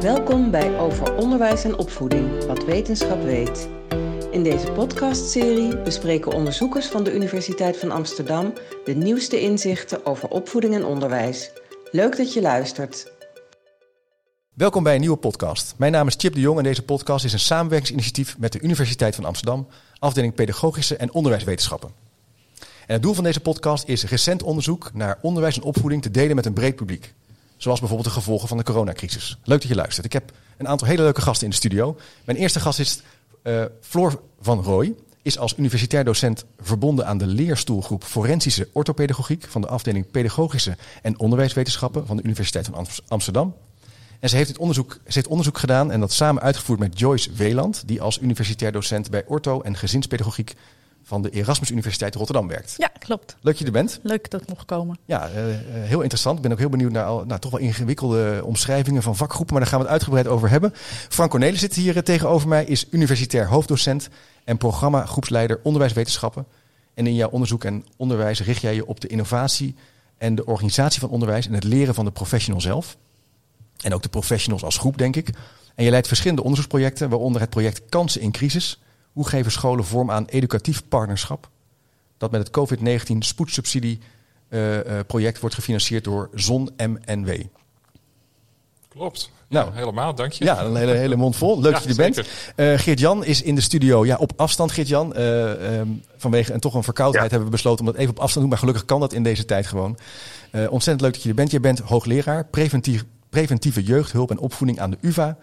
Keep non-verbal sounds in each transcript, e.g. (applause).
Welkom bij Over Onderwijs en Opvoeding, wat wetenschap weet. In deze podcastserie bespreken onderzoekers van de Universiteit van Amsterdam de nieuwste inzichten over opvoeding en onderwijs. Leuk dat je luistert. Welkom bij een nieuwe podcast. Mijn naam is Chip de Jong en deze podcast is een samenwerkingsinitiatief met de Universiteit van Amsterdam, afdeling Pedagogische en Onderwijswetenschappen. En het doel van deze podcast is recent onderzoek naar onderwijs en opvoeding te delen met een breed publiek. Zoals bijvoorbeeld de gevolgen van de coronacrisis. Leuk dat je luistert. Ik heb een aantal hele leuke gasten in de studio. Mijn eerste gast is uh, Floor van Rooij. Is als universitair docent verbonden aan de leerstoelgroep Forensische Orthopedagogiek van de afdeling Pedagogische en Onderwijswetenschappen van de Universiteit van Amsterdam. En ze heeft, het onderzoek, ze onderzoek gedaan en dat samen uitgevoerd met Joyce Weland, die als universitair docent bij ortho- en gezinspedagogiek van de Erasmus Universiteit Rotterdam werkt. Ja, klopt. Leuk dat je er bent. Leuk dat ik mocht komen. Ja, uh, heel interessant. Ik ben ook heel benieuwd naar nou, toch wel ingewikkelde omschrijvingen van vakgroepen, maar daar gaan we het uitgebreid over hebben. Frank Cornelis zit hier uh, tegenover mij, is universitair hoofddocent en programmagroepsleider onderwijswetenschappen. En in jouw onderzoek en onderwijs richt jij je op de innovatie en de organisatie van onderwijs en het leren van de professional zelf. En ook de professionals als groep, denk ik. En je leidt verschillende onderzoeksprojecten, waaronder het project Kansen in Crisis hoe geven scholen vorm aan educatief partnerschap? Dat met het COVID-19 spoedsubsidie uh, uh, project wordt gefinancierd door Zon MNW. Klopt. Nou, ja, helemaal, dank je. Ja, een hele, hele mond vol. Leuk ja, dat je er bent. Uh, Geert-Jan is in de studio ja, op afstand, Geert-Jan. Um, vanwege een, toch een verkoudheid ja. hebben we besloten om dat even op afstand te doen. Maar gelukkig kan dat in deze tijd gewoon. ontzettend leuk dat je er bent. Je bent hoogleraar preventief, preventieve jeugdhulp en opvoeding aan de UvA.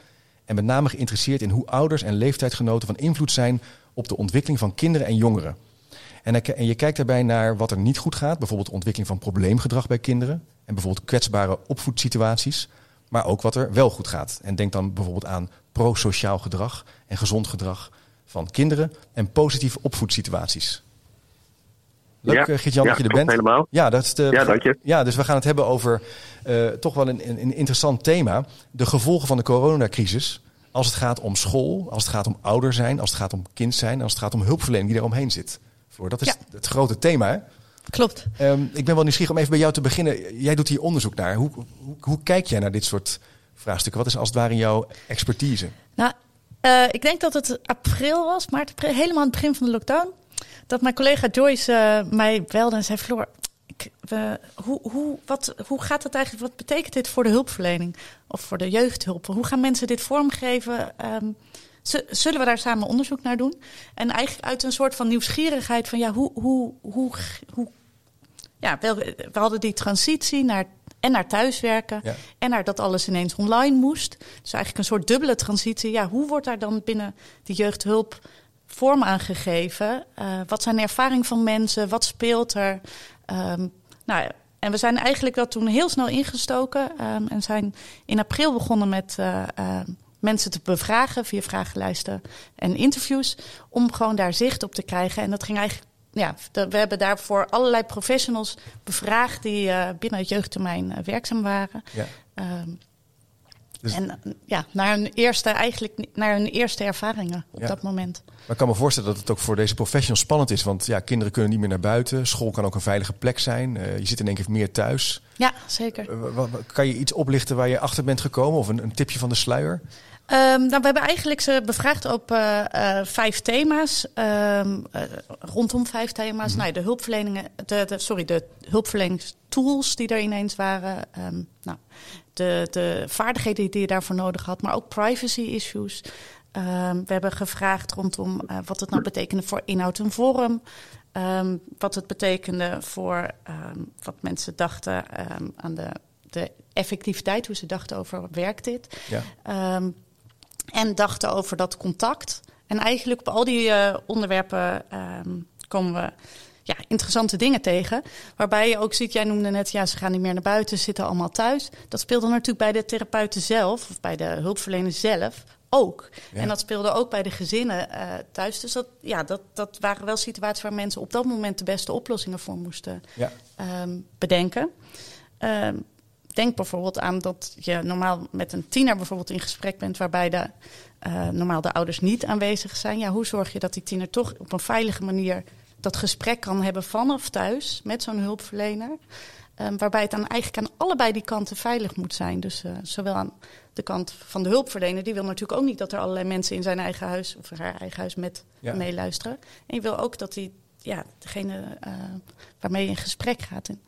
En met name geïnteresseerd in hoe ouders en leeftijdsgenoten van invloed zijn op de ontwikkeling van kinderen en jongeren. En, en je kijkt daarbij naar wat er niet goed gaat, bijvoorbeeld de ontwikkeling van probleemgedrag bij kinderen en bijvoorbeeld kwetsbare opvoedsituaties, maar ook wat er wel goed gaat. En denk dan bijvoorbeeld aan prosociaal gedrag en gezond gedrag van kinderen en positieve opvoedsituaties. Leuk, ja, Gert-Jan, dat je er bent. Helemaal. Ja, dat is de, ja, dank je. Ja, dus we gaan het hebben over uh, toch wel een, een, interessant thema. De gevolgen van de coronacrisis. Als het gaat om school, als het gaat om ouder zijn, als het gaat om kind zijn, als het gaat om hulpverlening die er omheen zit. Floor, dat is ja. het grote thema. Hè? Klopt. Um, ik ben wel nieuwsgierig om even bij jou te beginnen. Jij doet hier onderzoek naar. Hoe, hoe, hoe kijk jij naar dit soort vraagstukken? Wat is als het ware jouw expertise? Nou, uh, ik denk dat het april was, maar helemaal aan het begin van de lockdown dat mijn collega Joyce uh, mij belde en zei: Floor, ik, hoe, hoe, wat, hoe gaat het eigenlijk? Wat betekent dit voor de hulpverlening of voor de jeugdhulp? Hoe gaan mensen dit vormgeven? Um, zullen we daar samen onderzoek naar doen? En eigenlijk uit een soort van nieuwsgierigheid van ja, hoe, hoe, hoe, hoe ja, we, we hadden die transitie naar en naar thuiswerken ja. en naar dat alles ineens online moest. Dus eigenlijk een soort dubbele transitie. Ja, hoe wordt daar dan binnen de jeugdhulp vorm aangegeven. Uh, wat zijn de ervaringen van mensen? Wat speelt er? Um, nou, en we zijn eigenlijk wel toen heel snel ingestoken um, en zijn in april begonnen met uh, uh, mensen te bevragen via vragenlijsten en interviews. Om gewoon daar zicht op te krijgen. En dat ging eigenlijk. Ja, we hebben daarvoor allerlei professionals bevraagd die binnen het jeugdtermijn werkzaam waren. Ja. Um, dus en ja, naar hun eerste, eigenlijk naar hun eerste ervaringen op ja. dat moment. Maar ik kan me voorstellen dat het ook voor deze professionals spannend is. Want ja, kinderen kunnen niet meer naar buiten. School kan ook een veilige plek zijn. Uh, je zit in één keer meer thuis. Ja, zeker. Uh, kan je iets oplichten waar je achter bent gekomen? Of een, een tipje van de sluier? Um, nou, we hebben eigenlijk ze bevraagd op uh, vijf thema's. Um, rondom vijf thema's. Mm nou, de hulpverleningen, de, de, sorry, de hulpverleningstools die er ineens waren. Um, nou, de, de vaardigheden die je daarvoor nodig had, maar ook privacy issues. Um, we hebben gevraagd rondom uh, wat het nou betekende voor inhoud en vorm. Um, wat het betekende voor um, wat mensen dachten aan de, de effectiviteit, hoe ze dachten over werkt dit. Ja. en dachten over dat contact. En eigenlijk op al die uh, onderwerpen komen we ja, interessante dingen tegen. Waarbij je ook ziet, jij noemde net, ja, ze gaan niet meer naar buiten, zitten allemaal thuis. Dat speelde natuurlijk bij de therapeuten zelf, of bij de hulpverleners zelf ook. Ja. En dat speelde ook bij de gezinnen uh, thuis. Dus dat, ja, dat, dat waren wel situaties waar mensen op dat moment de beste oplossingen voor moesten ja. um, bedenken. Um, denk bijvoorbeeld aan dat je normaal met een tiener bijvoorbeeld in gesprek bent, waarbij de, uh, normaal de ouders niet aanwezig zijn. Ja, hoe zorg je dat die tiener toch op een veilige manier dat gesprek kan hebben vanaf thuis met zo'n hulpverlener. Um, waarbij het dan eigenlijk aan allebei die kanten veilig moet zijn. Dus uh, zowel aan de kant van de hulpverlener, die wil natuurlijk ook niet dat er allerlei mensen in zijn eigen huis of haar eigen huis met ja. meeluisteren. En je wil ook dat die, ja, degene uh, waarmee je in gesprek gaat. En,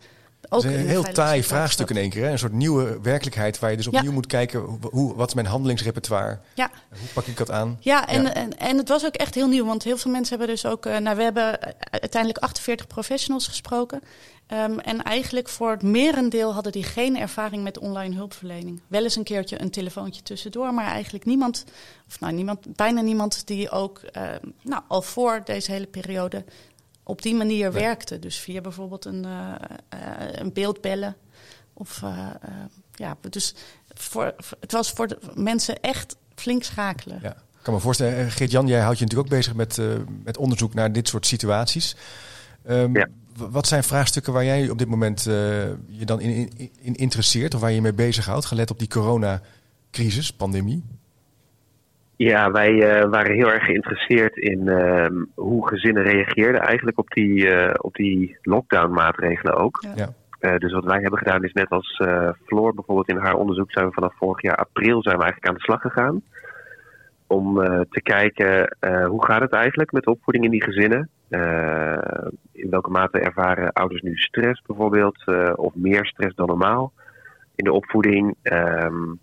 ook een heel taai vraagstuk in één keer. Hè? Een soort nieuwe werkelijkheid waar je dus opnieuw moet kijken... Hoe, wat is mijn handelingsrepertoire? Ja. Hoe pak ik dat aan? Ja, en, En, en het was ook echt heel nieuw. Want heel veel mensen hebben dus ook... Uh, nou, we hebben uiteindelijk 48 professionals gesproken. Um, en eigenlijk voor het merendeel hadden die geen ervaring met online hulpverlening. Wel eens een keertje een telefoontje tussendoor, maar eigenlijk niemand, of nou niemand, bijna niemand die ook uh, nou, al voor deze hele periode op die manier werkte. Dus via bijvoorbeeld een, uh, een beeld bellen. Of ja, dus voor, het was voor de mensen echt flink schakelen. Ja. Ik kan me voorstellen, Geert-Jan, jij houdt je natuurlijk ook bezig met, met onderzoek naar dit soort situaties. Um, ja wat zijn vraagstukken waar jij op dit moment uh, je dan in, in, in, interesseert of waar je je mee bezighoudt, gelet op die coronacrisis, pandemie? Ja, wij uh, waren heel erg geïnteresseerd in uh, hoe gezinnen reageerden eigenlijk op die, uh, op die lockdown-maatregelen ook. Ja. dus wat wij hebben gedaan is net als Floor bijvoorbeeld in haar onderzoek zijn we vanaf vorig jaar april zijn we eigenlijk aan de slag gegaan om uh, te kijken uh, hoe gaat het eigenlijk met de opvoeding in die gezinnen. Uh, in welke mate ervaren ouders nu stress bijvoorbeeld, of meer stress dan normaal in de opvoeding. Um,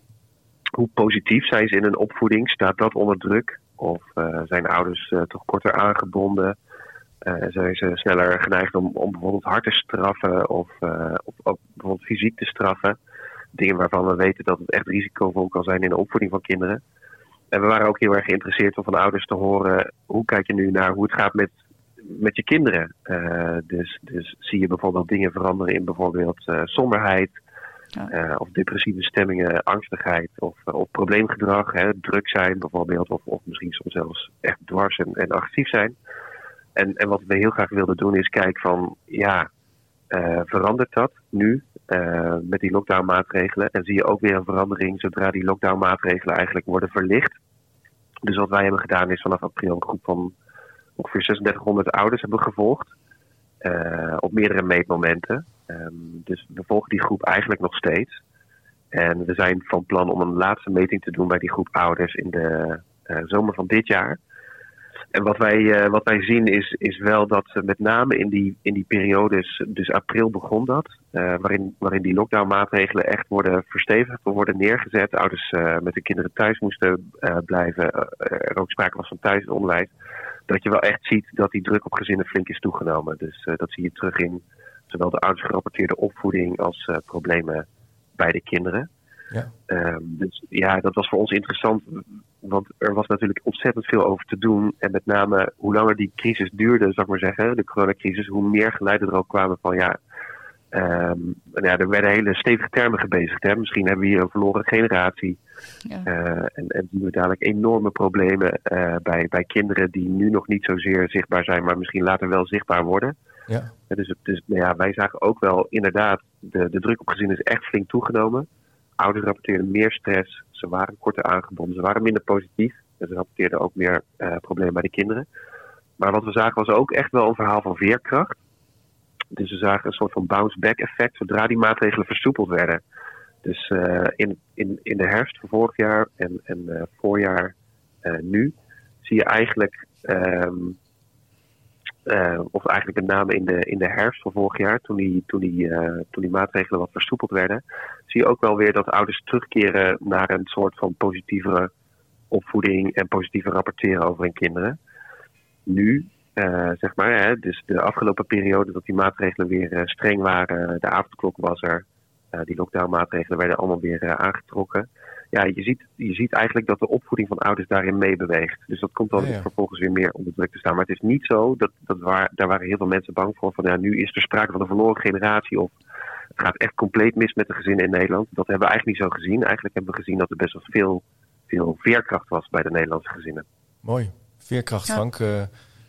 hoe positief zijn ze in een opvoeding? Staat dat onder druk? Of zijn ouders toch korter aangebonden? zijn ze sneller geneigd om, om bijvoorbeeld hard te straffen of, of ook bijvoorbeeld fysiek te straffen? Dingen waarvan we weten dat het echt risicovol kan zijn in de opvoeding van kinderen. En we waren ook heel erg geïnteresseerd om van ouders te horen hoe kijk je nu naar hoe het gaat met, met je kinderen. Dus, dus zie je bijvoorbeeld dingen veranderen in bijvoorbeeld somberheid, uh, of depressieve stemmingen, angstigheid of, of probleemgedrag, hè, druk zijn bijvoorbeeld, of, of misschien soms zelfs echt dwars en, en agressief zijn. En, en wat we heel graag wilden doen is kijken van, ja, verandert dat nu met die lockdown-maatregelen. En zie je ook weer een verandering zodra die lockdown-maatregelen eigenlijk worden verlicht. Dus wat wij hebben gedaan is vanaf april een groep van ongeveer 3600 ouders hebben gevolgd. Op meerdere meetmomenten. Um, dus we volgen die groep eigenlijk nog steeds. En we zijn van plan om een laatste meting te doen bij die groep ouders in de uh, zomer van dit jaar. En wat wij, uh, wat wij zien is, is wel dat met name in die, in die periodes, dus april begon dat, waarin, waarin die lockdownmaatregelen echt worden verstevigd, worden neergezet. Ouders met de kinderen thuis moesten blijven, er ook sprake was van thuisonderwijs. Dat je wel echt ziet dat die druk op gezinnen flink is toegenomen. Dus dat zie je terug in zowel de ouders gerapporteerde opvoeding als problemen bij de kinderen. Ja. Um, dus ja, dat was voor ons interessant, want er was natuurlijk ontzettend veel over te doen. En met name hoe langer die crisis duurde, zou ik maar zeggen, de coronacrisis, hoe meer geluiden er ook kwamen van ja, um, ja er werden hele stevige termen gebezigd. Hè. Misschien hebben we hier een verloren generatie. Ja. Uh, en, en zien we dadelijk enorme problemen uh, bij, bij kinderen die nu nog niet zozeer zichtbaar zijn, maar misschien later wel zichtbaar worden. Ja. Dus, nou ja, wij zagen ook wel inderdaad, de, de druk op gezinnen is echt flink toegenomen. Ouders rapporteerden meer stress, ze waren korter aangebonden, ze waren minder positief. En ze rapporteerden ook meer uh, problemen bij de kinderen. Maar wat we zagen was ook echt wel een verhaal van veerkracht. Dus we zagen een soort van bounce-back effect zodra die maatregelen versoepeld werden. Dus uh, in, in, in de herfst van vorig jaar en, en uh, voorjaar nu zie je eigenlijk um, uh, of eigenlijk met name in de, in de herfst van vorig jaar, toen die, toen, die, uh, toen die maatregelen wat versoepeld werden, zie je ook wel weer dat ouders terugkeren naar een soort van positievere opvoeding en positieve rapporteren over hun kinderen. Nu, uh, zeg maar, hè, dus de afgelopen periode dat die maatregelen weer streng waren, de avondklok was er, die lockdown-maatregelen werden allemaal weer aangetrokken ja, je ziet, je ziet eigenlijk dat de opvoeding van ouders daarin meebeweegt. Dus dat komt dan vervolgens weer meer onder druk te staan. Maar het is niet zo, dat, dat waar, daar waren heel veel mensen bang voor, van ja, nu is er sprake van een verloren generatie of het gaat echt compleet mis met de gezinnen in Nederland. Dat hebben we eigenlijk niet zo gezien. Eigenlijk hebben we gezien dat er best wel veel, veel veerkracht was bij de Nederlandse gezinnen. Mooi, veerkracht Frank. Uh,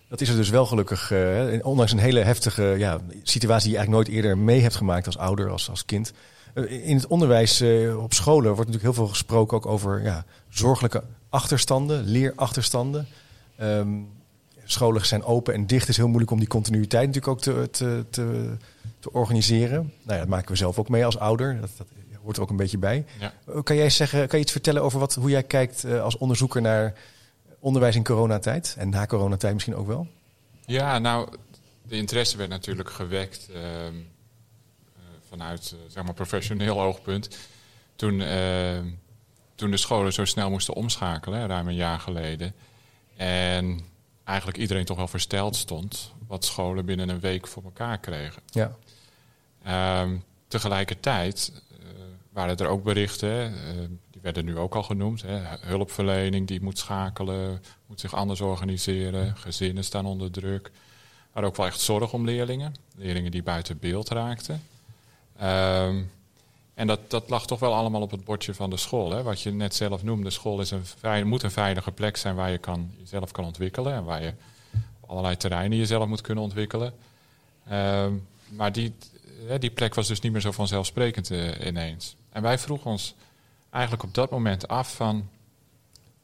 dat is er dus wel gelukkig, uh, ondanks een hele heftige ja, situatie die je eigenlijk nooit eerder mee hebt gemaakt als ouder, als, als kind eh, in het onderwijs uh, op scholen wordt natuurlijk heel veel gesproken ook over ja, zorgelijke achterstanden, leerachterstanden. Um, scholen zijn open en dicht is heel moeilijk om die continuïteit natuurlijk ook te, te, te, te organiseren. Nou ja, dat maken we zelf ook mee als ouder. Dat, dat hoort er ook een beetje bij. Ja. Kan jij zeggen, kan je iets vertellen over wat, hoe jij kijkt als onderzoeker naar onderwijs in coronatijd en na coronatijd misschien ook wel? Ja, nou, de interesse werd natuurlijk gewekt ehm, eh, vanuit uh, zeg maar professioneel oogpunt. Toen, ehm, toen de scholen zo snel moesten omschakelen, ruim een jaar geleden. En eigenlijk iedereen toch wel versteld stond wat scholen binnen een week voor elkaar kregen. Ja. Ehm, tegelijkertijd uh, waren er ook berichten, die werden nu ook al genoemd. Hè, hulpverlening die moet schakelen, moet zich anders organiseren, gezinnen staan onder druk maar ook wel echt zorg om leerlingen. Leerlingen die buiten beeld raakten. Um, en dat, dat lag toch wel allemaal op het bordje van de school. Hè? Wat je net zelf noemde, school is een, moet een veilige plek zijn waar je kan, jezelf kan ontwikkelen. En waar je op allerlei terreinen jezelf moet kunnen ontwikkelen. Um, maar die, die plek was dus niet meer zo vanzelfsprekend uh, ineens. En wij vroegen ons eigenlijk op dat moment af van...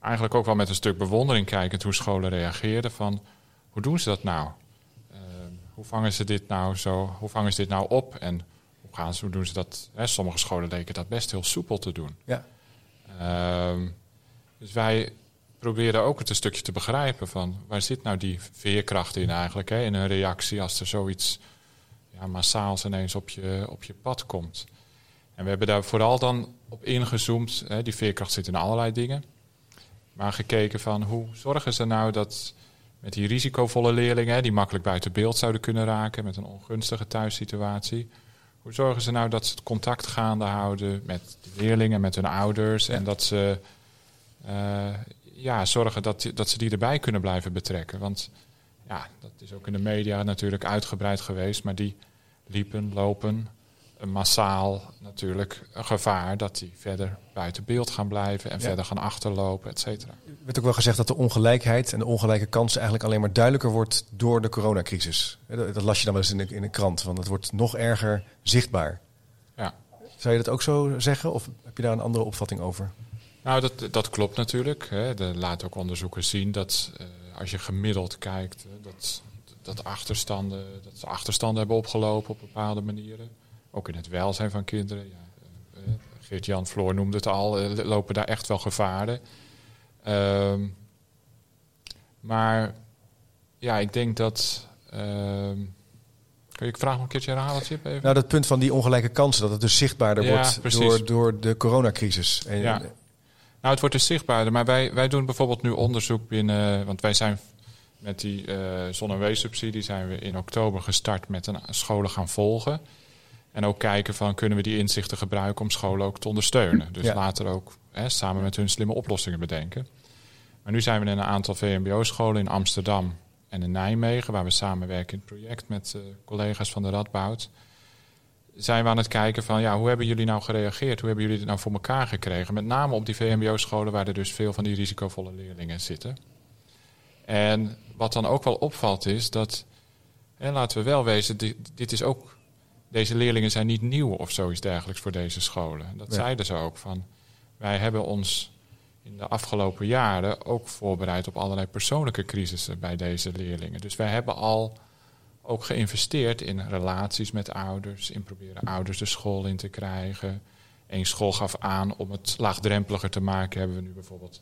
Eigenlijk ook wel met een stuk bewondering kijkend hoe scholen reageerden van... Hoe doen ze dat nou? hoe vangen ze dit nou zo, hoe vangen ze dit nou op en gaan hoe doen ze dat? Hè, sommige scholen leken dat best heel soepel te doen. Ja. Ehm, dus wij proberen ook het een stukje te begrijpen van waar zit nou die veerkracht in eigenlijk, hè, in een reactie als er zoiets ja, massaals ineens op je, op je pad komt. En we hebben daar vooral dan op ingezoomd, hè, die veerkracht zit in allerlei dingen, maar gekeken van hoe zorgen ze nou dat met die risicovolle leerlingen, die makkelijk buiten beeld zouden kunnen raken met een ongunstige thuissituatie. Hoe zorgen ze nou dat ze het contact gaande houden met de leerlingen, met hun ouders en dat ze uh, ja, zorgen dat, dat ze die erbij kunnen blijven betrekken? Want ja, dat is ook in de media natuurlijk uitgebreid geweest, maar die liepen, lopen massaal natuurlijk een gevaar dat die verder buiten beeld gaan blijven en verder gaan achterlopen, et cetera. Er werd ook wel gezegd dat de ongelijkheid en de ongelijke kansen eigenlijk alleen maar duidelijker wordt door de coronacrisis. Dat las je dan wel eens in de, in de krant, want het wordt nog erger zichtbaar. Ja. Zou je dat ook zo zeggen of heb je daar een andere opvatting over? Nou, dat, dat klopt natuurlijk. Hè. De, laat ook onderzoekers zien dat uh, als je gemiddeld kijkt, dat, dat, achterstanden, dat ze achterstanden hebben opgelopen op bepaalde manieren. Ook in het welzijn van kinderen. Ja, uh, Geert-Jan Floor noemde het al, uh, lopen daar echt wel gevaren. Ehm, maar ja, ik denk dat. Uh, Kun je vraag nog een keertje herhalen, Chip? Even? Nou, dat punt van die ongelijke kansen, dat het dus zichtbaarder wordt door, door de coronacrisis. En, ja. Nou, het wordt dus zichtbaarder. Maar wij, wij doen bijvoorbeeld nu onderzoek binnen. Want wij zijn met die uh, zon- en weessubsidie zijn we in oktober gestart met een scholen gaan volgen. En ook kijken van kunnen we die inzichten gebruiken om scholen ook te ondersteunen. Dus later ook hè, samen met hun slimme oplossingen bedenken. Maar nu zijn we in een aantal VMBO-scholen in Amsterdam en in Nijmegen, waar we samenwerken in het project met uh, collega's van de Radboud. Zijn we aan het kijken van ja, hoe hebben jullie nou gereageerd? Hoe hebben jullie het nou voor elkaar gekregen? Met name op die VMBO-scholen waar er dus veel van die risicovolle leerlingen zitten. En wat dan ook wel opvalt is dat, en laten we wel wezen, dit, dit is ook deze leerlingen zijn niet nieuw of zoiets dergelijks voor deze scholen. Dat zeiden ze ook van. Wij hebben ons in de afgelopen jaren ook voorbereid op allerlei persoonlijke crisissen bij deze leerlingen. Dus wij hebben al ook geïnvesteerd in relaties met ouders, in proberen ouders de school in te krijgen. Eén school gaf aan om het laagdrempeliger te maken. Hebben we nu bijvoorbeeld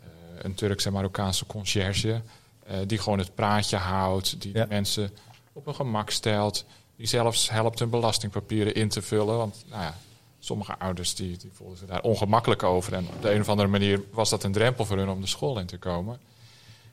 uh, een Turkse en Marokkaanse conciërge. Uh, die gewoon het praatje houdt, die de mensen op een gemak stelt die zelfs helpt hun belastingpapieren in te vullen. Want nou ja, sommige ouders die, die voelden zich daar ongemakkelijk over. En op de een of andere manier was dat een drempel voor hun om de school in te komen.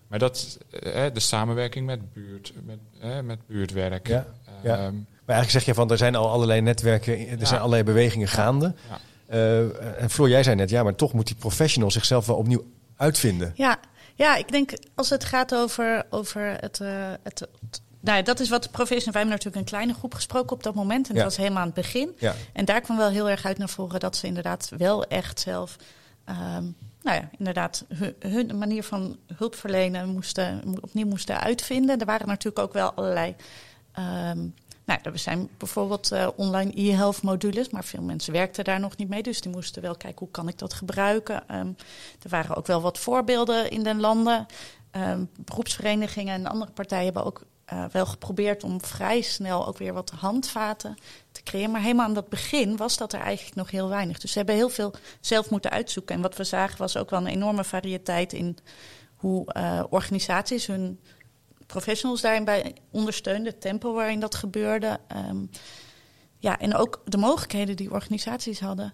Maar dat, eh, de samenwerking met buurt, met, eh, met buurtwerk. Ja, ja. Ehm, maar eigenlijk zeg je van er zijn al allerlei netwerken, er zijn allerlei bewegingen gaande. Ja. Uh, en Floor, jij zei net, ja, maar toch moet die professional zichzelf wel opnieuw uitvinden. Ja, ja ik denk als het gaat over, over het, uh, het, het nou, dat is wat de professional. Wij hebben natuurlijk een kleine groep gesproken op dat moment. En dat was helemaal aan het begin. Ja. En daar kwam wel heel erg uit naar voren dat ze inderdaad wel echt zelf. Um, nou ja, inderdaad, hun, hun, manier van hulp verlenen moesten, opnieuw moesten uitvinden. Er waren natuurlijk ook wel allerlei. Um, nou, er zijn bijvoorbeeld uh, online e-health modules, maar veel mensen werkten daar nog niet mee. Dus die moesten wel kijken hoe kan ik dat gebruiken. Um, er waren ook wel wat voorbeelden in de landen. Ehm, beroepsverenigingen en andere partijen hebben ook uh, wel geprobeerd om vrij snel ook weer wat handvaten te creëren. Maar helemaal aan dat begin was dat er eigenlijk nog heel weinig. Dus ze hebben heel veel zelf moeten uitzoeken. En wat we zagen was ook wel een enorme variëteit in hoe uh, organisaties hun professionals daarin bij ondersteunden, het tempo waarin dat gebeurde. Um, ja, en ook de mogelijkheden die organisaties hadden.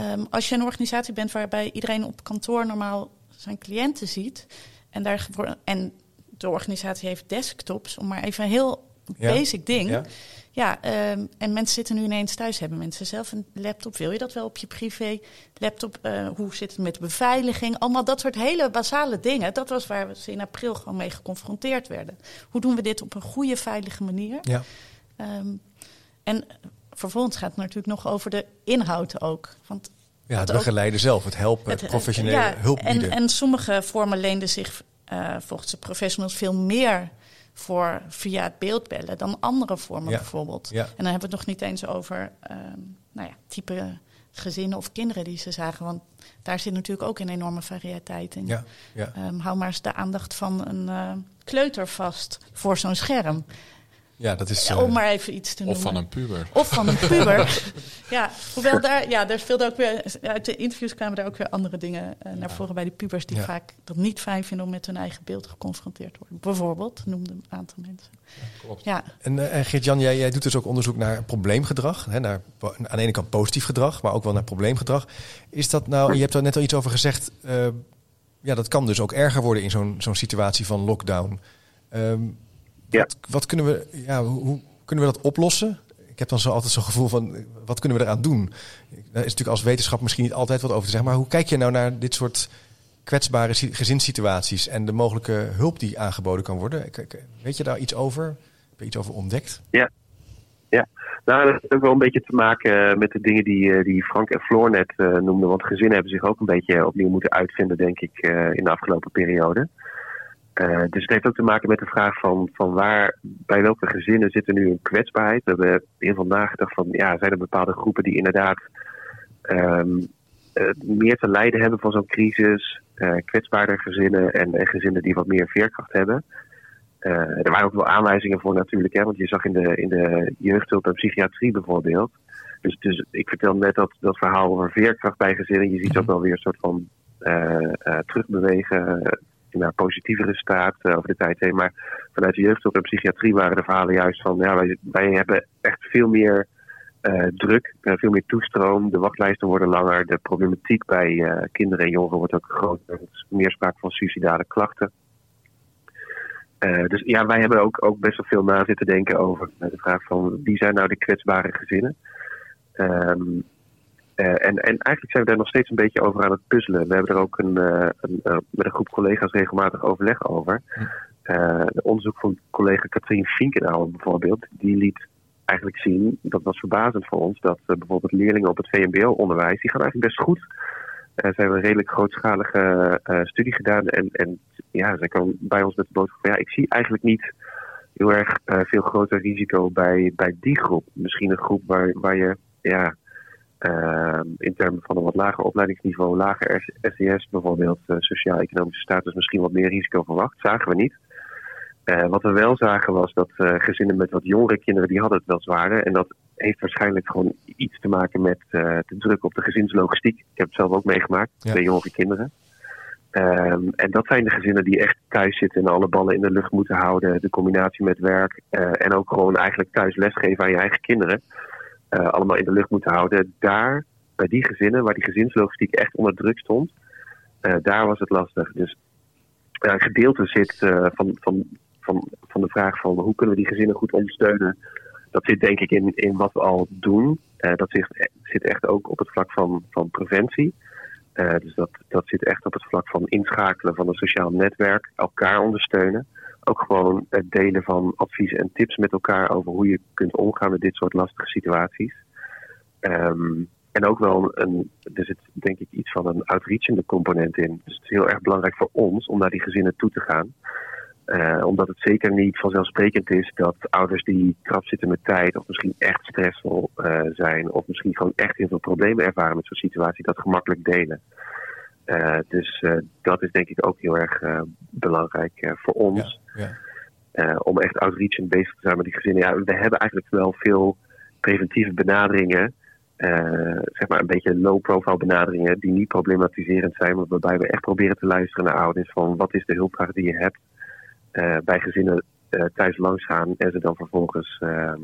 Um, als je een organisatie bent waarbij iedereen op kantoor normaal zijn cliënten ziet. En, daar, en de organisatie heeft desktops, om maar even een heel basic ding. Ja, ja um, en mensen zitten nu ineens thuis. Hebben mensen zelf een laptop? Wil je dat wel op je privé laptop? Uh, hoe zit het met de beveiliging? Allemaal dat soort hele basale dingen. Dat was waar we ze in april gewoon mee geconfronteerd werden. Hoe doen we dit op een goede, veilige manier? Ja. Um, en vervolgens gaat het natuurlijk nog over de inhoud ook. Want ja, het begeleiden zelf, het helpen, het, professionele ja, hulp bieden. En, en sommige vormen leenden zich uh, volgens de professionals veel meer voor via het beeld bellen dan andere vormen bijvoorbeeld. En dan hebben we het nog niet eens over uh, nou ja, type gezinnen of kinderen die ze zagen. Want daar zit natuurlijk ook een enorme variëteit in. Ja, ja. Um, hou maar eens de aandacht van een uh, kleuter vast voor zo'n scherm. Ja, dat is. om maar even iets te noemen. Of van een puber. Of van een puber. (laughs) ja, hoewel daar, ja, daar speelde ook weer. Uit de interviews kwamen daar ook weer andere dingen uh, naar voren bij de pubers. die vaak dat niet fijn vinden om met hun eigen beeld geconfronteerd worden. Bijvoorbeeld, noemde een aantal mensen. Ja, klopt. Ja. En, uh, Geert-Jan, jij, jij doet dus ook onderzoek naar probleemgedrag. Hè, naar, aan de ene kant positief gedrag, maar ook wel naar probleemgedrag. Is dat nou, je hebt er net al iets over gezegd. Uh, ja, dat kan dus ook erger worden in zo'n zo'n situatie van lockdown. Um, ja. Wat, kunnen we, ja, hoe, kunnen we dat oplossen? Ik heb dan zo altijd zo'n gevoel van, wat kunnen we eraan doen? Daar is natuurlijk als wetenschap misschien niet altijd wat over te zeggen. Maar hoe kijk je nou naar dit soort kwetsbare gezinssituaties en de mogelijke hulp die aangeboden kan worden? Weet je daar iets over? Heb je iets over ontdekt? Ja, ja. Nou, dat heeft ook wel een beetje te maken eh, met de dingen die, eh, die Frank en Floor net uh, noemden. Want gezinnen hebben zich ook een beetje opnieuw moeten uitvinden, denk ik, in de afgelopen periode. Uh, dus het heeft ook te maken met de vraag van, van waar, bij welke gezinnen zit er nu een kwetsbaarheid. We hebben heel veel nagedacht van, ja, zijn er bepaalde groepen die inderdaad um, uh, meer te lijden hebben van zo'n crisis, uh, kwetsbaarder gezinnen en, en, gezinnen die wat meer veerkracht hebben. er waren ook wel aanwijzingen voor natuurlijk, hè, want je zag in de, in de jeugdhulp en psychiatrie bijvoorbeeld. Dus, dus ik vertel net dat, dat verhaal over veerkracht bij gezinnen. Je ziet ook wel weer een soort van terugbewegen naar positievere staat uh, over de tijd heen. Maar vanuit de jeugdzorg en psychiatrie waren de verhalen juist van ja, wij, wij hebben echt veel meer uh, druk, veel meer toestroom. De wachtlijsten worden langer. De problematiek bij kinderen en jongeren wordt ook groter. Er is meer sprake van suicidale klachten. dus ja, wij hebben ook, ook best wel veel na zitten denken over de vraag van wie zijn nou de kwetsbare gezinnen. Um, uh, en, en eigenlijk zijn we daar nog steeds een beetje over aan het puzzelen. We hebben er ook een, uh, een uh, met een groep collega's regelmatig overleg over. Hm. onderzoek van collega Katrien Finkenauer bijvoorbeeld, die liet eigenlijk zien, dat was verbazend voor ons, dat bijvoorbeeld leerlingen op het VMBO-onderwijs, die gaan eigenlijk best goed. ze hebben een redelijk grootschalige studie gedaan en, en ja, zij kwam bij ons met de boodschap van ja, ik zie eigenlijk niet heel erg veel groter risico bij, bij die groep. Misschien een groep waar, waar je ja, uh, in termen van een wat lager opleidingsniveau, lager SES bijvoorbeeld, uh, sociaal-economische status, misschien wat meer risico verwacht. Zagen we niet. Uh, wat we wel zagen was dat eh, gezinnen met wat jongere kinderen, die hadden het wel zwaarder. En dat heeft waarschijnlijk gewoon iets te maken met de druk op de gezinslogistiek. Ik heb het zelf ook meegemaakt, ja. bij jongere kinderen. Um, en dat zijn de gezinnen die echt thuis zitten en alle ballen in de lucht moeten houden. De combinatie met werk en ook gewoon eigenlijk thuis lesgeven aan je eigen kinderen. Uh, allemaal in de lucht moeten houden. Daar, bij die gezinnen, waar die gezinslogistiek echt onder druk stond, uh, daar was het lastig. Dus uh, een gedeelte zit van, van, van, van de vraag van hoe kunnen we die gezinnen goed ondersteunen. Dat zit denk ik in, in wat we al doen. dat zit, zit echt ook op het vlak van, van preventie. dus dat, dat zit echt op het vlak van inschakelen van een sociaal netwerk, elkaar ondersteunen ook gewoon het delen van adviezen en tips met elkaar over hoe je kunt omgaan met dit soort lastige situaties. Um, en ook wel een, er zit denk ik iets van een outreachende component in. Dus het is heel erg belangrijk voor ons om naar die gezinnen toe te gaan. Uh, omdat het zeker niet vanzelfsprekend is dat ouders die krap zitten met tijd, of misschien echt stressvol uh, zijn, of misschien gewoon echt heel veel problemen ervaren met zo'n situatie, dat gemakkelijk delen. Dus dat is denk ik ook heel erg belangrijk voor ons. Ja, ja. om echt outreachend bezig te zijn met die gezinnen. Ja, we hebben eigenlijk wel veel preventieve benaderingen. zeg maar een beetje low-profile benaderingen die niet problematiserend zijn, maar waarbij we echt proberen te luisteren naar ouders van wat is de hulpvraag die je hebt bij gezinnen thuis langs gaan en ze dan vervolgens ehm,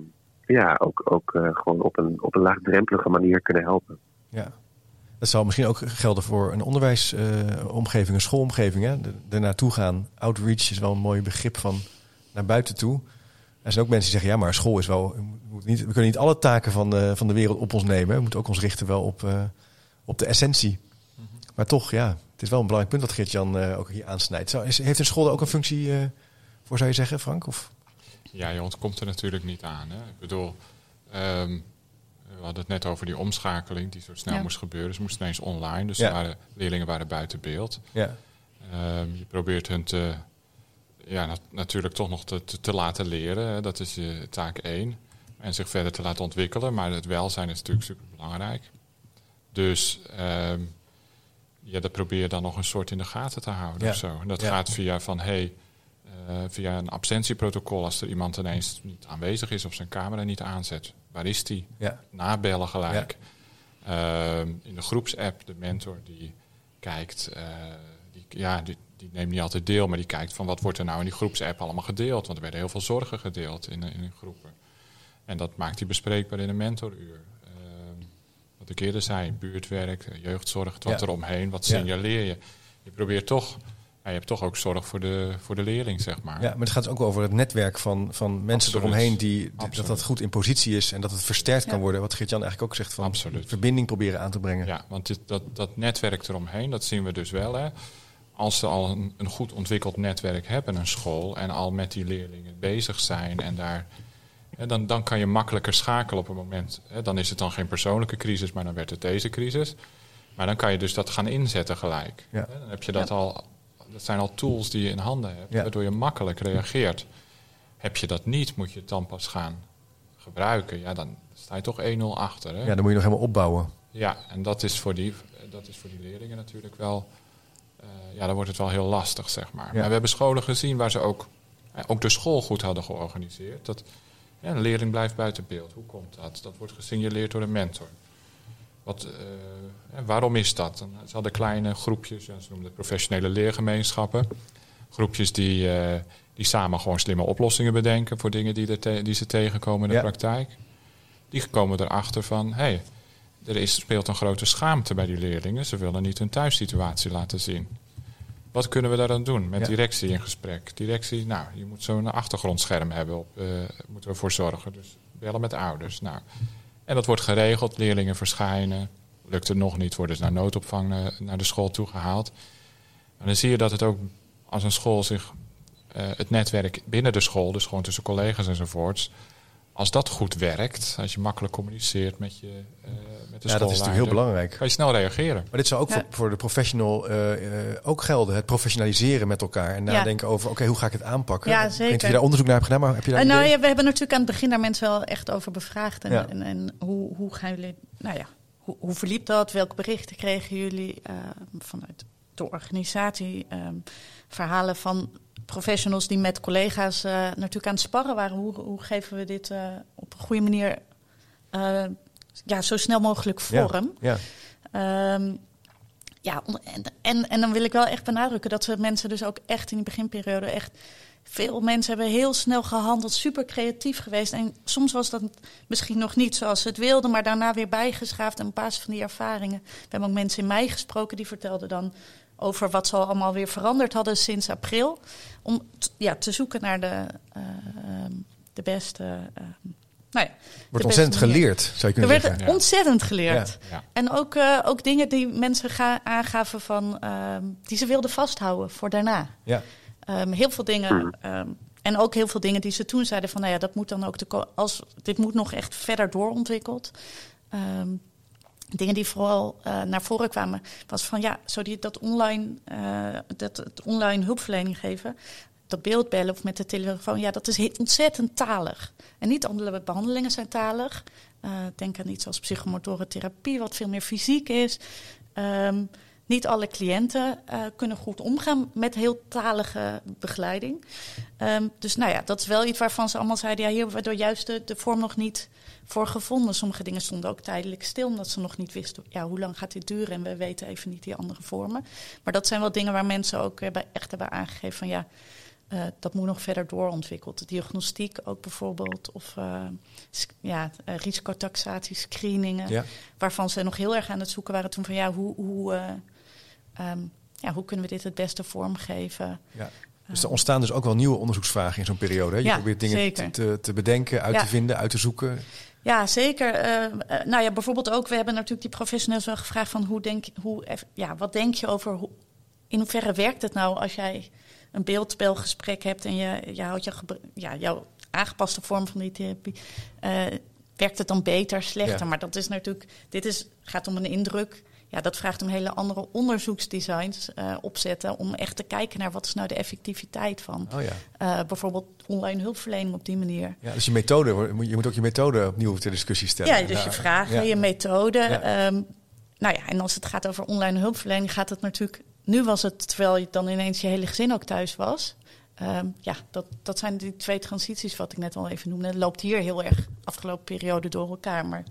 ja, ook, ook gewoon op een, op een laagdrempelige manier kunnen helpen. Ja, dat zou misschien ook gelden voor een onderwijsomgeving, een schoolomgeving. Hè? Er naartoe gaan. Outreach is wel een mooi begrip van naar buiten toe. Er zijn ook mensen die zeggen, ja, maar school is wel... We, niet, we kunnen niet alle taken van de, van de wereld op ons nemen. We moeten ook ons richten wel op, uh, op de essentie. Mm -hmm. Maar toch, ja, het is wel een belangrijk punt dat Geert-Jan ook hier aansnijdt. Zou, is, heeft een school er ook een functie voor, zou je zeggen, Frank? Of... Ja, je ontkomt er natuurlijk niet aan. Hè. Ik bedoel, um, we hadden het net over die omschakeling die zo snel moest gebeuren. Ze moesten ineens online, dus ja. waren, leerlingen waren buiten beeld. Ja. Um, je probeert hun te, ja, nat natuurlijk toch nog te, te, te, laten leren. Hè. Dat is je taak één. En zich verder te laten ontwikkelen. Maar het welzijn is natuurlijk super belangrijk. Dus um, ja, dat probeer je dan nog een soort in de gaten te houden ja. of zo. En dat gaat via van, hey, uh, via een absentieprotocol als er iemand ineens niet aanwezig is of zijn camera niet aanzet. Waar is die? Ja. Nabellen gelijk. Ja. Uh, in de groepsapp, de mentor die kijkt, uh, die, ja, die, die, neemt niet altijd deel, maar die kijkt van wat wordt er nou in die groepsapp allemaal gedeeld. Want er werden heel veel zorgen gedeeld in, in groepen. En dat maakt hij bespreekbaar in een mentoruur. Uh, wat ik eerder zei, buurtwerk, jeugdzorg, wat er omheen, wat signaleer je? Je probeert toch ja, je hebt toch ook zorg voor de, voor de leerling, zeg maar. Ja, maar het gaat ook over het netwerk van, van mensen Absoluut. eromheen die, dat dat goed in positie is en dat het versterkt kan worden. Wat Geert-Jan eigenlijk ook zegt van Absoluut. verbinding proberen aan te brengen. Ja, want dit, dat, dat netwerk eromheen, dat zien we dus wel. Hè. Als ze al een, een goed ontwikkeld netwerk hebben, een school, en al met die leerlingen bezig zijn en daar hè, dan, dan kan je makkelijker schakelen op een moment. Hè. Dan is het dan geen persoonlijke crisis, maar dan werd het deze crisis. Maar dan kan je dus dat gaan inzetten gelijk. Ja. Dan heb je dat ja. al dat zijn al tools die je in handen hebt, waardoor je makkelijk reageert. Heb je dat niet, moet je het dan pas gaan gebruiken. Ja, dan sta je toch 1-0 achter. Hè? Ja, dan moet je nog helemaal opbouwen. Ja, en dat is voor die, dat is voor die leerlingen natuurlijk wel... Uh, ja, dan wordt het wel heel lastig, zeg maar. Maar we hebben scholen gezien waar ze ook, uh, ook de school goed hadden georganiseerd. Dat ja, een leerling blijft buiten beeld. Hoe komt dat? Dat wordt gesignaleerd door een mentor. Wat, uh, waarom is dat? Ze hadden kleine groepjes, ze noemden het professionele leergemeenschappen. Groepjes die, uh, die samen gewoon slimme oplossingen bedenken voor dingen die, er die ze tegenkomen in de ja. praktijk. Die komen erachter van, hé, hey, er is, speelt een grote schaamte bij die leerlingen. Ze willen niet hun thuissituatie laten zien. Wat kunnen we daar dan doen? Met ja. directie in gesprek. Directie, nou, je moet zo'n achtergrondscherm hebben. Op, uh, moeten we voor zorgen. Dus bellen met ouders. Nou, en dat wordt geregeld, leerlingen verschijnen. Lukt het nog niet, worden ze naar noodopvang naar, naar de school toegehaald. En dan zie je dat het ook als een school zich uh, het netwerk binnen de school, dus gewoon tussen collega's enzovoorts, als dat goed werkt, als je makkelijk communiceert met je uh, met de ja, dat is natuurlijk heel belangrijk. Kan je snel reageren. Maar dit zou ook ja. voor, voor, de professional uh, ook gelden. Het professionaliseren met elkaar en nadenken ja. over, oké, okay, hoe ga ik het aanpakken? Ja, zeker. Ik weet je daar onderzoek naar hebt gedaan, maar heb je daar Nou ja, we hebben natuurlijk aan het begin daar mensen wel echt over bevraagd. En, en, en, hoe, hoe gaan jullie, nou ja, hoe, hoe verliep dat? Welke berichten kregen jullie vanuit de organisatie? Um, verhalen van professionals die met collega's uh, natuurlijk aan het sparren waren. Hoe, hoe geven we dit uh, op een goede manier uh, ja, zo snel mogelijk vorm? Ja. ja. Um, ja, en, en, en dan wil ik wel echt benadrukken dat we mensen dus ook echt in die beginperiode echt. Veel mensen hebben heel snel gehandeld, super creatief geweest. En soms was dat misschien nog niet zoals ze het wilden, maar daarna weer bijgeschaafd. En op basis van die ervaringen. We hebben ook mensen in mei gesproken die vertelden dan over wat ze allemaal weer veranderd hadden sinds april. Om ja, te zoeken naar de, uh, de beste. Uh, nou ja, wordt ontzettend geleerd, zou je kunnen er zeggen. Er werd ja. ontzettend geleerd. Ja. En ook, uh, ook dingen die mensen ga, aangaven van die ze wilden vasthouden voor daarna. Ja. Um, heel veel dingen. Um, en ook heel veel dingen die ze toen zeiden van, nou ja, dat moet dan ook de als dit moet nog echt verder doorontwikkeld. Um, dingen die vooral uh, naar voren kwamen, was van ja, zo die, dat online, uh, dat het online hulpverlening geven, dat beeldbellen of met de telefoon, ja, dat is ontzettend talig. En niet alle behandelingen zijn talig. Uh, denk aan iets als psychomotoren therapie, wat veel meer fysiek is. Um, niet alle cliënten kunnen goed omgaan met heeltalige begeleiding. Ehm, dus nou ja, dat is wel iets waarvan ze allemaal zeiden: ja, hier hebben we door juist de, de vorm nog niet voor gevonden. Sommige dingen stonden ook tijdelijk stil, omdat ze nog niet wisten ja, hoe lang gaat dit duren. En we weten even niet die andere vormen. Maar dat zijn wel dingen waar mensen ook echt hebben aangegeven van ja. Uh, dat moet nog verder doorontwikkeld. Diagnostiek ook bijvoorbeeld, of uh, ja, uh, risicotaxatie, screeningen, ja. waarvan ze nog heel erg aan het zoeken waren toen van ja, hoe, hoe, um, ja, hoe kunnen we dit het beste vormgeven? Ja. Dus er ontstaan dus ook wel nieuwe onderzoeksvragen in zo'n periode. Hè? Je probeert dingen te, te, bedenken, uit te vinden, uit te zoeken. Ja, zeker. Nou ja, bijvoorbeeld ook, we hebben natuurlijk die professionals wel gevraagd van hoe denk, hoe, ja, wat denk je over, hoe, in hoeverre werkt het nou als jij een beeldspelgesprek hebt en je, je houdt je, ja, jouw aangepaste vorm van die therapie, uh, werkt het dan beter, slechter? Maar dat is natuurlijk, dit is, gaat om een indruk ja, dat vraagt om hele andere onderzoeksdesigns uh, opzetten om echt te kijken naar wat is nou de effectiviteit van. Oh ja. uh, bijvoorbeeld online hulpverlening op die manier. Ja, dus je methode, je moet ook je methode opnieuw ter discussie stellen. Ja, dus je vragen, je methode. Um, nou ja, en als het gaat over online hulpverlening, gaat het natuurlijk. Nu was het terwijl je dan ineens je hele gezin ook thuis was. Um, ja, dat, dat zijn die twee transities wat ik net al even noemde. Het loopt hier heel erg afgelopen periode door elkaar. Maar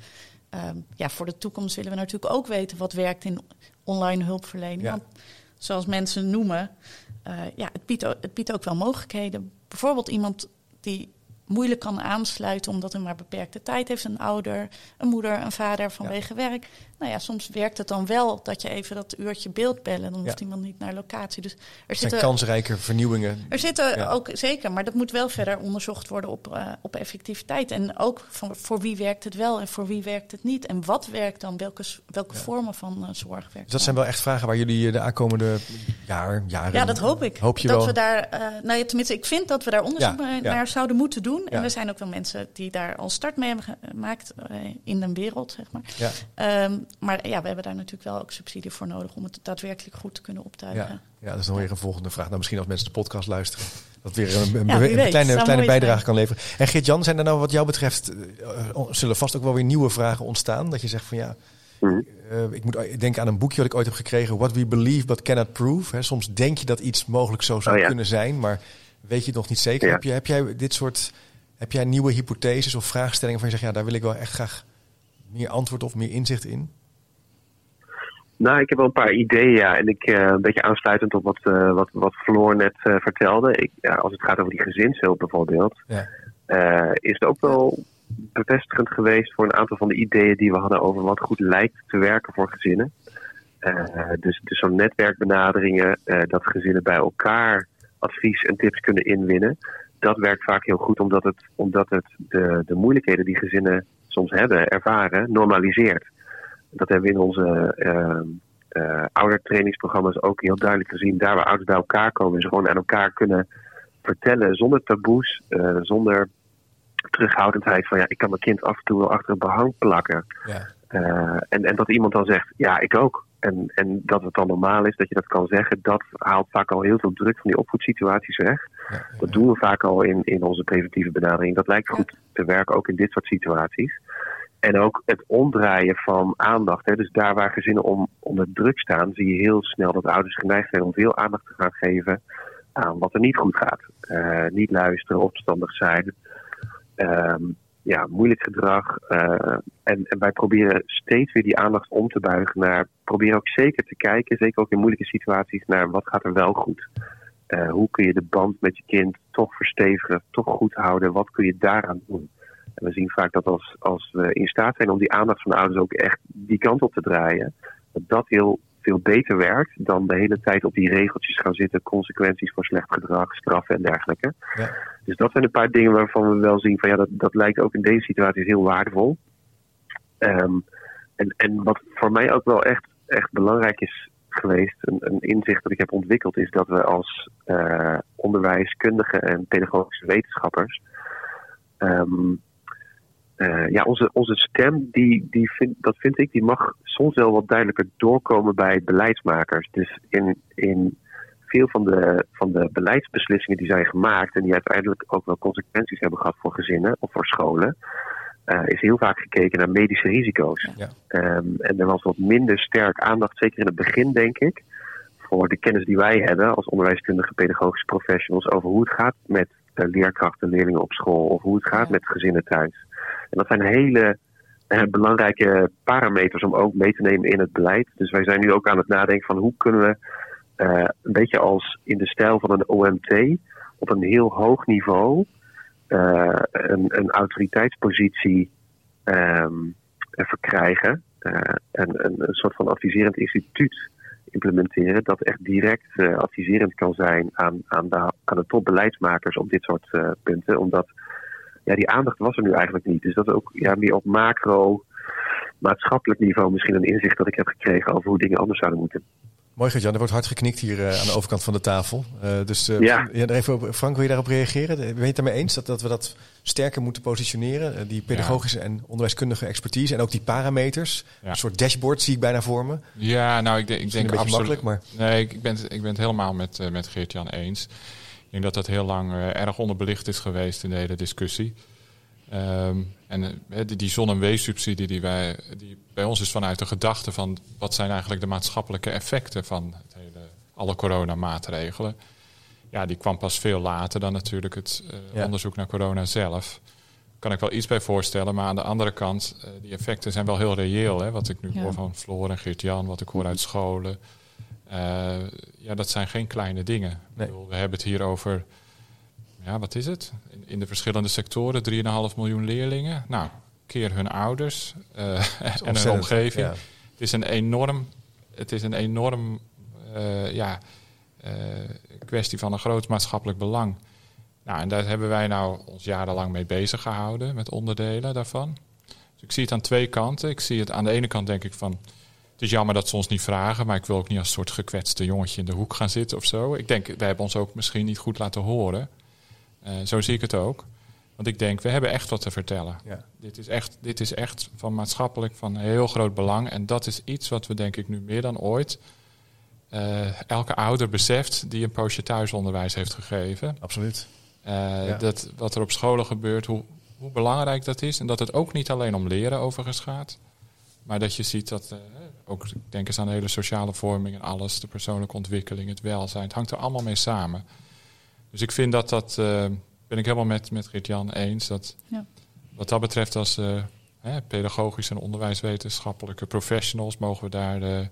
um, ja, voor de toekomst willen we natuurlijk ook weten wat werkt in online hulpverlening. Want zoals mensen noemen, uh, ja, het biedt, het biedt ook wel mogelijkheden. Bijvoorbeeld iemand die moeilijk kan aansluiten omdat hij maar beperkte tijd heeft. Een ouder, een moeder, een vader vanwege werk. Nou ja, soms werkt het dan wel dat je even dat uurtje beeld bellen. Dan hoeft iemand niet naar locatie. Dus er zitten kansrijke vernieuwingen. Er zitten ook zeker, maar dat moet wel verder onderzocht worden op, uh, op effectiviteit. En ook van, voor wie werkt het wel en voor wie werkt het niet. En wat werkt dan? Welke, welke vormen van uh, zorg werken? Dus dat zijn wel echt vragen waar jullie eh, de aankomende jaar, jaren. Ja, dat hoop ik. Hoop je dat wel? we daar, uh, nou ja, tenminste, ik vind dat we daar onderzoek naar zouden moeten doen. En er zijn ook wel mensen die daar al start mee hebben gemaakt in de wereld, zeg maar. Ja. Um, maar ja, we hebben daar natuurlijk wel ook subsidie voor nodig om het daadwerkelijk goed te kunnen optuigen. Ja, ja dat is nog weer een volgende vraag. Nou, misschien als mensen de podcast luisteren, dat weer een, een, kleine, kleine bijdrage kan leveren. En Geert-Jan, zijn er nou wat jou betreft, uh, zullen vast ook wel weer nieuwe vragen ontstaan? Dat je zegt van ja, uh, ik moet denken aan een boekje dat ik ooit heb gekregen, What We Believe But Cannot Prove. He, soms denk je dat iets mogelijk zo zou oh, ja. kunnen zijn, maar weet je het nog niet zeker. Ja. Heb, je, heb jij dit soort, heb jij nieuwe hypotheses of vraagstellingen van je zegt, ja, daar wil ik wel echt graag meer antwoord of meer inzicht in? Nou, ik heb wel een paar ideeën, ja. En ik, uh, een beetje aansluitend op wat, uh, wat, wat Floor net uh, vertelde. Ik, ja, als het gaat over die gezinshulp bijvoorbeeld, ja. is het ook wel bevestigend geweest voor een aantal van de ideeën die we hadden over wat goed lijkt te werken voor gezinnen. dus dus zo'n netwerkbenaderingen, dat gezinnen bij elkaar advies en tips kunnen inwinnen. Dat werkt vaak heel goed omdat het, omdat het de, de moeilijkheden die gezinnen soms hebben, ervaren, normaliseert. Dat hebben we in onze uh, uh, oudertrainingsprogramma's ook heel duidelijk gezien. Daar waar ouders bij elkaar komen en ze gewoon aan elkaar kunnen vertellen zonder taboes, uh, zonder terughoudendheid van ja, ik kan mijn kind af en toe wel achter een behang plakken. Ja. en, en dat iemand dan zegt, ja, ik ook. En, en dat het dan normaal is dat je dat kan zeggen, dat haalt vaak al heel veel druk van die opvoedsituaties weg. Ja, ja, dat doen we vaak al in, in onze preventieve benadering. Dat lijkt goed te werken ook in dit soort situaties. En ook het omdraaien van aandacht. Hè. Dus daar waar gezinnen om, onder druk staan, zie je heel snel dat ouders geneigd zijn om veel aandacht te gaan geven aan wat er niet goed gaat. Uh, niet luisteren, opstandig zijn. Um, ja, moeilijk gedrag. Uh, en, en, wij proberen steeds weer die aandacht om te buigen naar. Proberen ook zeker te kijken, zeker ook in moeilijke situaties, naar wat gaat er wel goed. Uh, hoe kun je de band met je kind toch verstevigen, toch goed houden? Wat kun je daaraan doen? En we zien vaak dat als, als we in staat zijn om die aandacht van de ouders ook echt die kant op te draaien, dat dat heel veel beter werkt dan de hele tijd op die regeltjes gaan zitten, consequenties voor slecht gedrag, straffen en dergelijke. Ja. Dus dat zijn een paar dingen waarvan we wel zien van ja, dat, dat lijkt ook in deze situatie heel waardevol. Um, en, en wat voor mij ook wel echt, echt belangrijk is geweest, een, een inzicht dat ik heb ontwikkeld, is dat we als uh, onderwijskundigen en pedagogische wetenschappers um, uh, ja, onze, onze stem, die, die vind, dat vind ik, die mag soms wel wat duidelijker doorkomen bij beleidsmakers. Dus in, in veel van de, van de beleidsbeslissingen die zijn gemaakt en die uiteindelijk ook wel consequenties hebben gehad voor gezinnen of voor scholen, is heel vaak gekeken naar medische risico's. Ja. Ehm, en er was wat minder sterk aandacht, zeker in het begin denk ik, voor de kennis die wij hebben als onderwijskundige pedagogische professionals over hoe het gaat met leerkrachten, leerlingen op school of hoe het gaat met gezinnen thuis. En dat zijn hele uh, belangrijke parameters om ook mee te nemen in het beleid. Dus wij zijn nu ook aan het nadenken van hoe kunnen we uh, een beetje als in de stijl van een OMT op een heel hoog niveau uh, een, een, autoriteitspositie um, verkrijgen. en een, een, soort van adviserend instituut implementeren dat echt direct adviserend kan zijn aan, aan, de, aan de topbeleidsmakers op dit soort punten. Omdat ja, die aandacht was er nu eigenlijk niet. Dus dat is ook ja, meer op macro, maatschappelijk niveau misschien een inzicht dat ik heb gekregen over hoe dingen anders zouden moeten. Mooi Gert-Jan, er wordt hard geknikt hier uh, aan de overkant van de tafel. Uh, dus uh, ja. ja even op, Frank, wil je daarop reageren? Ben je het daarmee eens dat, dat we dat sterker moeten positioneren? die pedagogische en onderwijskundige expertise en ook die parameters. Ja. Een soort dashboard zie ik bijna vormen. Ja, nou ik, denk, ik denk absoluut. Makkelijk, maar... Nee, ik, ben, ik ben het helemaal met, met Geert-Jan eens. Ik denk dat dat heel lang uh, erg onderbelicht is geweest in de hele discussie. Um, en uh, die, die zon- en weessubsidie die, wij, die bij ons is vanuit de gedachte van wat zijn eigenlijk de maatschappelijke effecten van het hele, alle coronamaatregelen. Ja, die kwam pas veel later dan natuurlijk het uh, ja. onderzoek naar corona zelf. Kan ik wel iets bij voorstellen, maar aan de andere kant, die effecten zijn wel heel reëel. Hè? Wat ik nu ja. hoor van Floor en Geert-Jan, wat ik hoor uit scholen. Uh, ja, dat zijn geen kleine dingen. Nee. Bedoel, we hebben het hier over, ja, wat is het? In, in de verschillende sectoren, 3,5 miljoen leerlingen. Nou, keer hun ouders uh, (laughs) en hun omgeving. Ja. Het is een enorm, het is een enorm uh, ja, kwestie van een groot maatschappelijk belang. Nou, en daar hebben wij nou ons jarenlang mee bezig gehouden, met onderdelen daarvan. Dus ik zie het aan twee kanten. Ik zie het aan de ene kant denk ik van het is jammer dat ze ons niet vragen, maar ik wil ook niet als soort gekwetste jongetje in de hoek gaan zitten of zo. Ik denk, wij hebben ons ook misschien niet goed laten horen. Uh, zo zie ik het ook. Want ik denk, we hebben echt wat te vertellen. Ja. Dit, is echt, dit is echt van maatschappelijk van heel groot belang. En dat is iets wat we denk ik nu meer dan ooit uh, elke ouder beseft die een poosje thuisonderwijs heeft gegeven. Absoluut. Uh, ja. dat wat er op scholen gebeurt, hoe, hoe belangrijk dat is. En dat het ook niet alleen om leren overigens gaat. Maar dat je ziet dat, uh, ook denk eens aan de hele sociale vorming en alles, de persoonlijke ontwikkeling, het welzijn, het hangt er allemaal mee samen. Dus ik vind dat dat, uh, ben ik helemaal met, met Rit-Jan eens, dat ja. wat dat betreft als uh, hè, pedagogische en onderwijswetenschappelijke professionals mogen we daar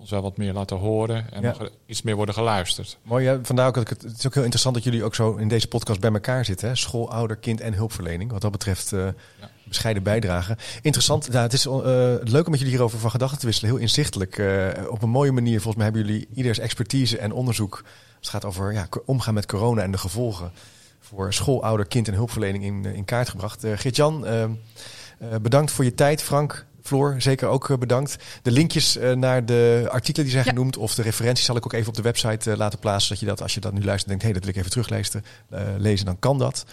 ons wel wat meer laten horen en ja. nog iets meer worden geluisterd. Mooi, ja, vandaar ook dat ik het, het is ook heel interessant dat jullie ook zo in deze podcast bij elkaar zitten. Hè? School, ouder, kind en hulpverlening. Wat dat betreft uh, ja. bescheiden bijdragen. Interessant, nou, het is uh, leuk om met jullie hierover van gedachten te wisselen. Heel inzichtelijk. Uh, op een mooie manier, volgens mij hebben jullie ieders expertise en onderzoek. Het gaat over ja, omgaan met corona en de gevolgen voor school, ouder, kind en hulpverlening in, in kaart gebracht. Uh, Geert-Jan, bedankt voor je tijd. Frank, Floor, zeker ook bedankt. De linkjes naar de artikelen die zijn ja. genoemd of de referenties zal ik ook even op de website laten plaatsen. Zodat je dat, als je dat nu luistert, denkt: hé, hey, dat wil ik even teruglezen, lezen, dan kan dat.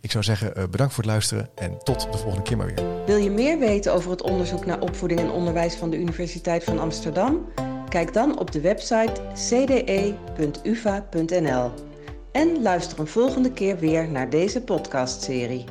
Ik zou zeggen, uh, bedankt voor het luisteren en tot de volgende keer maar weer. Wil je meer weten over het onderzoek naar opvoeding en onderwijs van de Universiteit van Amsterdam? Kijk dan op de website cde.uva.nl. En luister een volgende keer weer naar deze podcastserie.